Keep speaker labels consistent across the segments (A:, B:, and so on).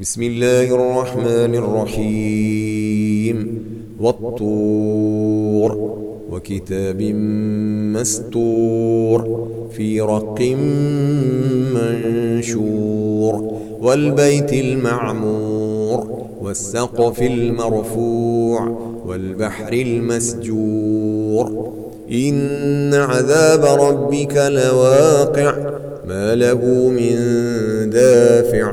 A: بسم الله الرحمن الرحيم. والطور وكتاب مستور في رق منشور والبيت المعمور والسقف المرفوع والبحر المسجور. إن عذاب ربك لواقع ما له من دافع.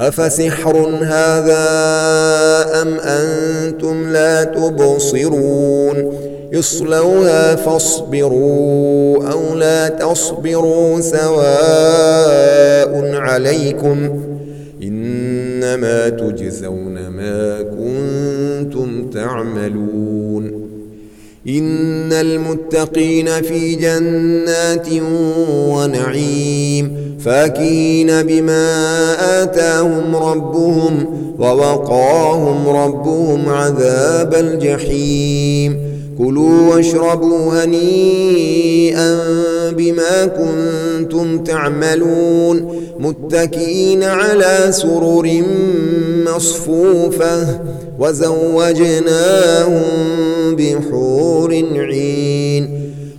A: أفسحر هذا أم أنتم لا تبصرون؟ اصلوها فاصبروا أو لا تصبروا سواء عليكم إنما تجزون ما كنتم تعملون. إن المتقين في جنات ونعيم. فاكين بما آتاهم ربهم ووقاهم ربهم عذاب الجحيم كلوا واشربوا هنيئا بما كنتم تعملون متكئين على سرر مصفوفة وزوجناهم بحور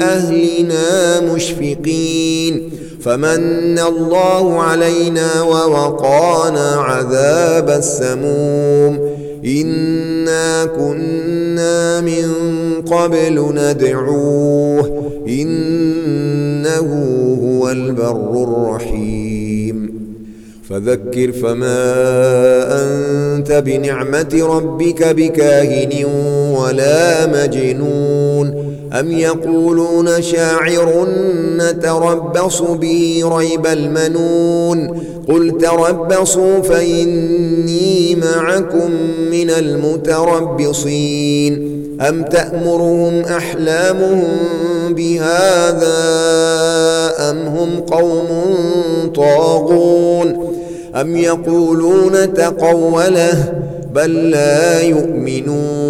A: أهلنا مشفقين فمن الله علينا ووقانا عذاب السموم إنا كنا من قبل ندعوه إنه هو البر الرحيم فذكر فما أنت بنعمة ربك بكاهن ولا مجنون. أم يقولون شاعر نتربص به ريب المنون. قل تربصوا فإني معكم من المتربصين. أم تأمرهم أحلامهم بهذا أم هم قوم طاغون؟ أم يقولون تقوله بل لا يؤمنون.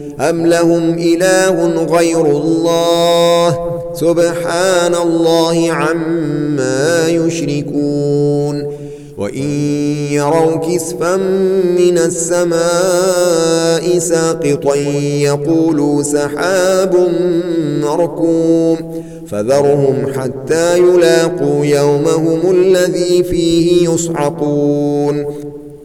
A: أم لهم إله غير الله سبحان الله عما يشركون وإن يروا كسفا من السماء ساقطا يقولوا سحاب مركوم فذرهم حتى يلاقوا يومهم الذي فيه يصعقون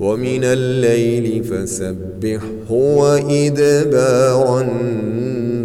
A: ومن الليل فسبحه وإدبار النار